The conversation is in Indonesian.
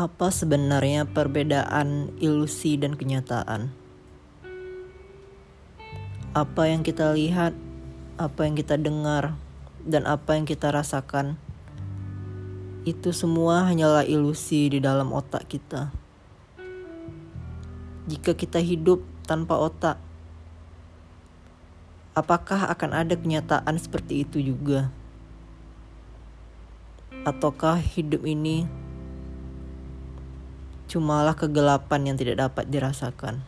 Apa sebenarnya perbedaan ilusi dan kenyataan? Apa yang kita lihat, apa yang kita dengar, dan apa yang kita rasakan, itu semua hanyalah ilusi di dalam otak kita. Jika kita hidup tanpa otak, apakah akan ada kenyataan seperti itu juga? Ataukah hidup ini cumalah kegelapan yang tidak dapat dirasakan.